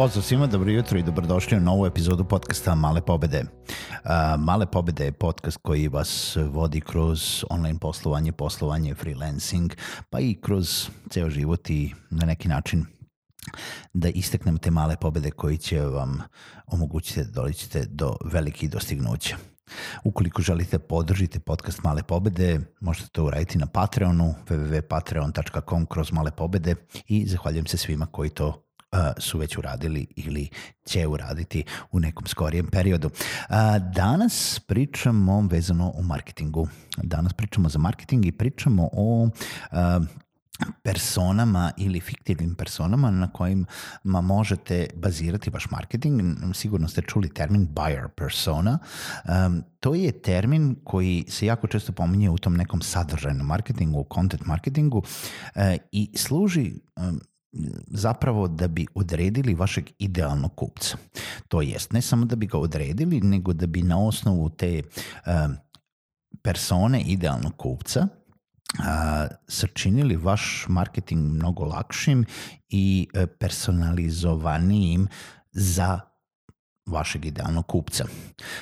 Pozdrav svima, dobro jutro i dobrodošli u novu epizodu podcasta Male pobede. Male pobede je podcast koji vas vodi kroz online poslovanje, poslovanje, freelancing, pa i kroz ceo život i na neki način da isteknemo te male pobede koji će vam omogućiti da doličite do velikih dostignuća. Ukoliko želite podržite podcast Male pobede, možete to uraditi na Patreonu, www.patreon.com kroz male pobede i zahvaljujem se svima koji to su već uradili ili će uraditi u nekom skorijem periodu. Danas pričamo vezano o marketingu. Danas pričamo za marketing i pričamo o personama ili fiktivnim personama na kojima možete bazirati vaš marketing. Sigurno ste čuli termin buyer persona. Um, to je termin koji se jako često pominje u tom nekom sadržajnom marketingu, content marketingu uh, i služi um, zapravo da bi odredili vašeg idealnog kupca. To jest, ne samo da bi ga odredili, nego da bi na osnovu te uh, persone idealnog kupca uh, sačinili vaš marketing mnogo lakšim i uh, personalizovanijim za vašeg idealnog kupca.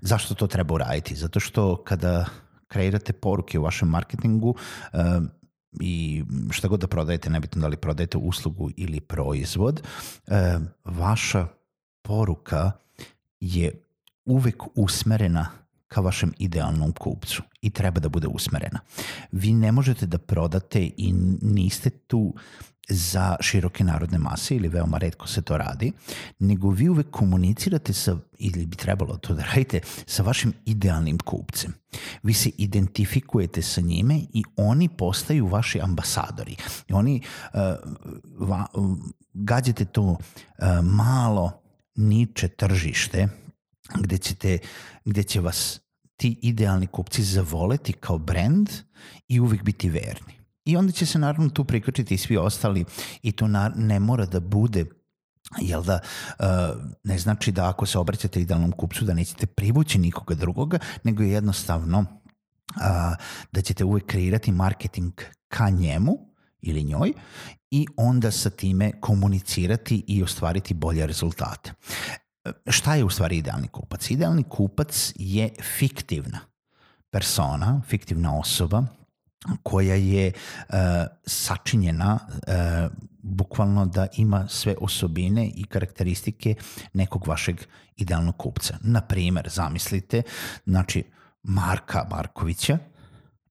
Zašto to treba uraditi? Zato što kada kreirate poruke u vašem marketingu, uh, i šta god da prodajete, nebitno da li prodajete uslugu ili proizvod, e, vaša poruka je uvek usmerena ka vašem idealnom kupcu i treba da bude usmerena. Vi ne možete da prodate i niste tu za široke narodne mase ili veoma redko se to radi, nego vi uvek komunicirate sa, ili bi trebalo to da radite, sa vašim idealnim kupcem. Vi se identifikujete sa njime i oni postaju vaši ambasadori. I oni, uh, va, uh, gađate to uh, malo niče tržište gde, ćete, gde će vas ti idealni kupci zavoleti kao brand i uvek biti verni. I onda će se naravno tu prikačiti i svi ostali i to na, ne mora da bude jel da, uh, ne znači da ako se obraćate idealnom kupcu da nećete privući nikoga drugoga, nego je jednostavno da ćete uvek kreirati marketing ka njemu ili njoj i onda sa time komunicirati i ostvariti bolje rezultate. Šta je u stvari idealni kupac? Idealni kupac je fiktivna persona, fiktivna osoba koja je uh, sačinjena uh, bukvalno da ima sve osobine i karakteristike nekog vašeg idealnog kupca. Na primer, zamislite, znači, Marka Markovića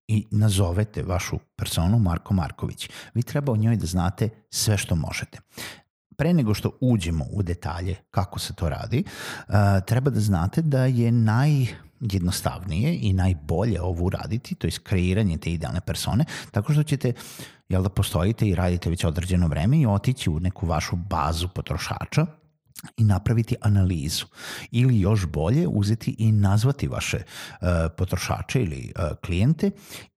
i nazovete vašu personu Marko Marković. Vi treba o njoj da znate sve što možete pre nego što uđemo u detalje kako se to radi, uh, treba da znate da je naj jednostavnije i najbolje ovo uraditi, to je kreiranje te idealne persone, tako što ćete jel da postojite i radite već određeno vreme i otići u neku vašu bazu potrošača i napraviti analizu ili još bolje uzeti i nazvati vaše uh, potrošače ili uh, klijente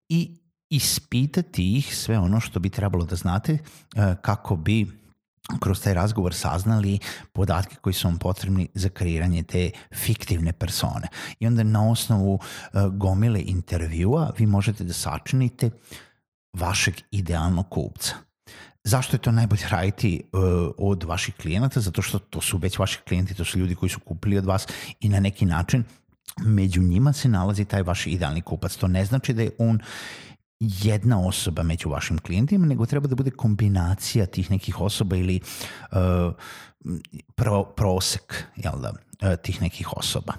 i ispitati ih sve ono što bi trebalo da znate uh, kako bi kroz taj razgovor saznali podatke koji su vam potrebni za kreiranje te fiktivne persone. I onda na osnovu uh, gomile intervjua vi možete da sačinite vašeg idealnog kupca. Zašto je to najbolje raditi uh, od vaših klijenata? Zato što to su već vaši klijenti, to su ljudi koji su kupili od vas i na neki način među njima se nalazi taj vaš idealni kupac. To ne znači da je on jedna osoba među vašim klijentima, nego treba da bude kombinacija tih nekih osoba ili uh, pro, prosek jel da, uh, tih nekih osoba.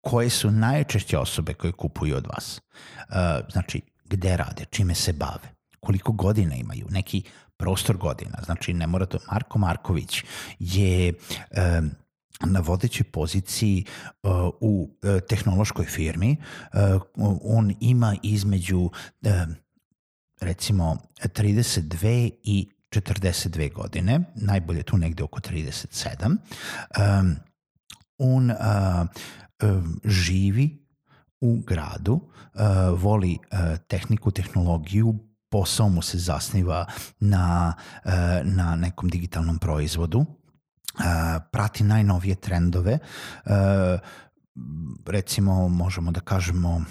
Koje su najčešće osobe koje kupuju od vas? Uh, znači, gde rade, čime se bave, koliko godina imaju, neki prostor godina. Znači, ne mora to... Marko Marković je um, na vodećoj poziciji uh, u uh, tehnološkoj firmi. Uh, on ima između uh, recimo 32 i 42 godine, najbolje tu negde oko 37. Um, on uh, um, živi u gradu, uh, voli tehniku, tehnologiju, posao mu se zasniva na, na nekom digitalnom proizvodu, prati najnovije trendove, uh, recimo možemo da kažemo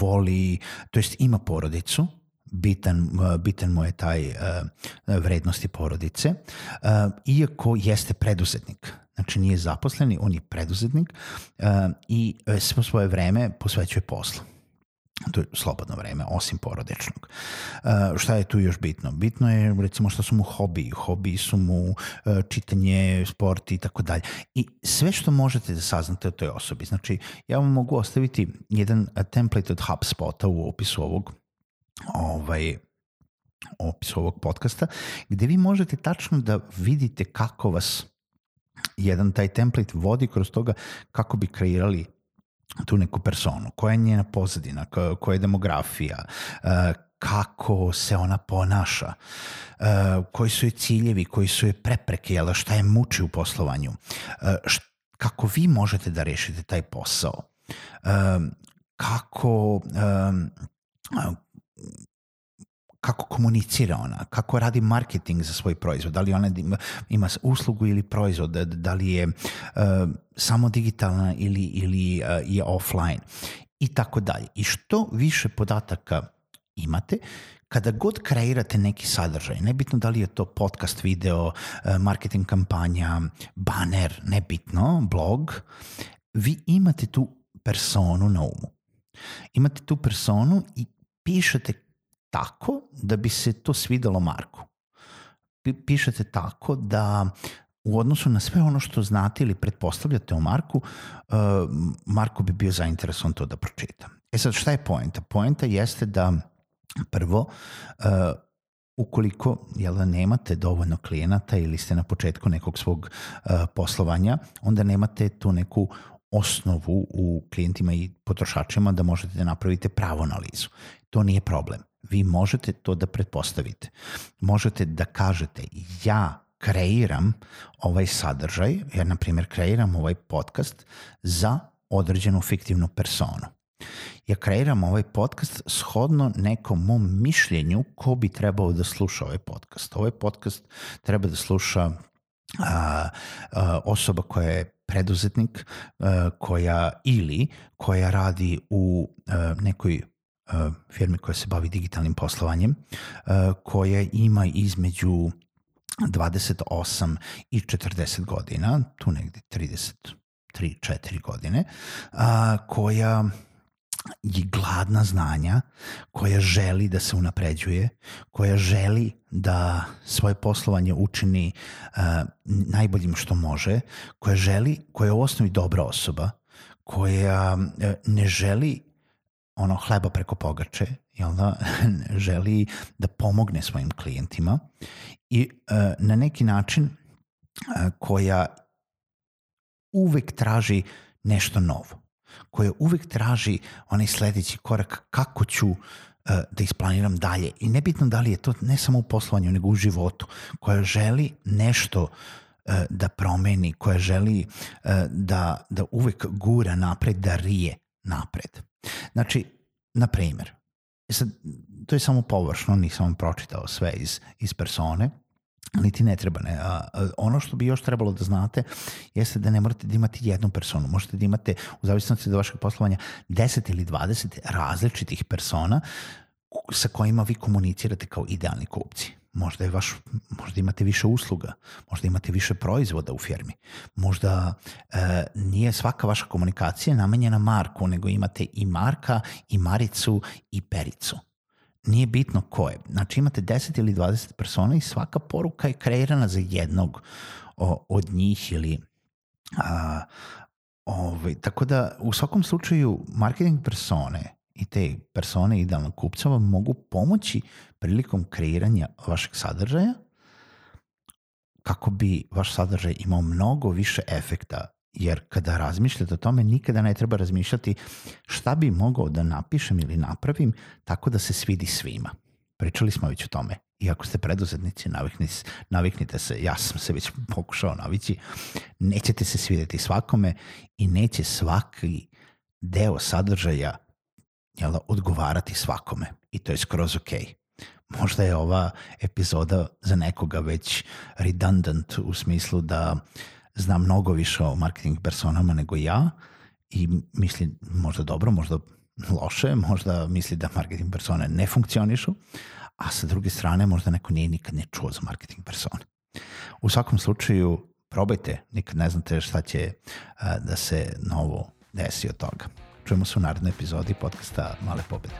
voli, to jest ima porodicu, bitan, bitan mu je taj vrednosti porodice, iako jeste preduzetnik. Znači nije zaposleni, on je preduzetnik i svo svoje vreme posvećuje poslu to je slobodno vreme, osim porodičnog. Uh, šta je tu još bitno? Bitno je recimo šta su mu hobi, hobi su mu uh, čitanje, sport i tako dalje. I sve što možete da saznate o toj osobi. Znači, ja vam mogu ostaviti jedan template od HubSpota u opisu ovog ovaj, opisu ovog podcasta, gde vi možete tačno da vidite kako vas jedan taj template vodi kroz toga kako bi kreirali tu neku personu, koja je njena pozadina, koja je demografija, e, kako se ona ponaša, e, koji su je ciljevi, koji su je prepreke, jel, šta je muči u poslovanju, e, kako vi možete da rešite taj posao, kako kako komunicira ona, kako radi marketing za svoj proizvod, da li ona ima uslugu ili proizvod, da, da li je uh, samo digitalna ili, ili uh, je offline i tako dalje. I što više podataka imate, kada god kreirate neki sadržaj, nebitno da li je to podcast, video, uh, marketing kampanja, baner, nebitno, blog, vi imate tu personu na umu. Imate tu personu i pišete tako da bi se to svidelo Marku. Pišete tako da u odnosu na sve ono što znate ili pretpostavljate o Marku, uh, Marko bi bio zainteresovan to da pročita. E sad, šta je poenta? Poenta jeste da prvo, uh, ukoliko jel, da nemate dovoljno klijenata ili ste na početku nekog svog uh, poslovanja, onda nemate tu neku osnovu u klijentima i potrošačima da možete da napravite pravu analizu. To nije problem vi možete to da pretpostavite. Možete da kažete ja kreiram ovaj sadržaj, ja na primjer kreiram ovaj podcast za određenu fiktivnu personu. Ja kreiram ovaj podcast shodno nekom mom mišljenju ko bi trebao da sluša ovaj podcast. Ovaj podcast treba da sluša a, a, osoba koja je preduzetnik, a, koja ili koja radi u a, nekoj firme koja se bavi digitalnim poslovanjem, uh, koja ima između 28 i 40 godina, tu negde 33-4 godine, koja je gladna znanja, koja želi da se unapređuje, koja želi da svoje poslovanje učini najboljim što može, koja želi, koja je u osnovi dobra osoba, koja ne želi ono hleba preko pogače, jel da, želi da pomogne svojim klijentima i uh, na neki način uh, koja uvek traži nešto novo, koja uvek traži onaj sledeći korak kako ću uh, da isplaniram dalje. I nebitno da li je to ne samo u poslovanju, nego u životu, koja želi nešto uh, da promeni, koja želi uh, da, da uvek gura napred, da rije napred. Znači, na primer, e sad, to je samo površno, nisam vam pročitao sve iz, iz persone, niti ne treba. Ne. A, a, ono što bi još trebalo da znate jeste da ne morate da imate jednu personu. Možete da imate, u zavisnosti od vašeg poslovanja, 10 ili 20 različitih persona sa kojima vi komunicirate kao idealni kupci. Možda, je vaš, možda imate više usluga, možda imate više proizvoda u firmi, možda e, nije svaka vaša komunikacija namenjena Marku, nego imate i Marka, i Maricu, i Pericu. Nije bitno ko je. Znači imate 10 ili 20 persona i svaka poruka je kreirana za jednog o, od njih ili a, ovaj, tako da u svakom slučaju marketing persone i te persone idealnog kupca vam mogu pomoći prilikom kreiranja vašeg sadržaja kako bi vaš sadržaj imao mnogo više efekta jer kada razmišljate o tome nikada ne treba razmišljati šta bi mogao da napišem ili napravim tako da se svidi svima. Pričali smo već o tome. I ako ste preduzetnici, naviknite, se, ja sam se već pokušao navići, nećete se svideti svakome i neće svaki deo sadržaja jel, da, odgovarati svakome. I to je skroz okej. Okay možda je ova epizoda za nekoga već redundant u smislu da zna mnogo više o marketing personama nego ja i misli možda dobro, možda loše, možda misli da marketing persone ne funkcionišu, a sa druge strane možda neko nije nikad ne čuo za marketing persone. U svakom slučaju probajte, nikad ne znate šta će uh, da se novo desi od toga čujemo se u narednoj epizodi podcasta Male pobede.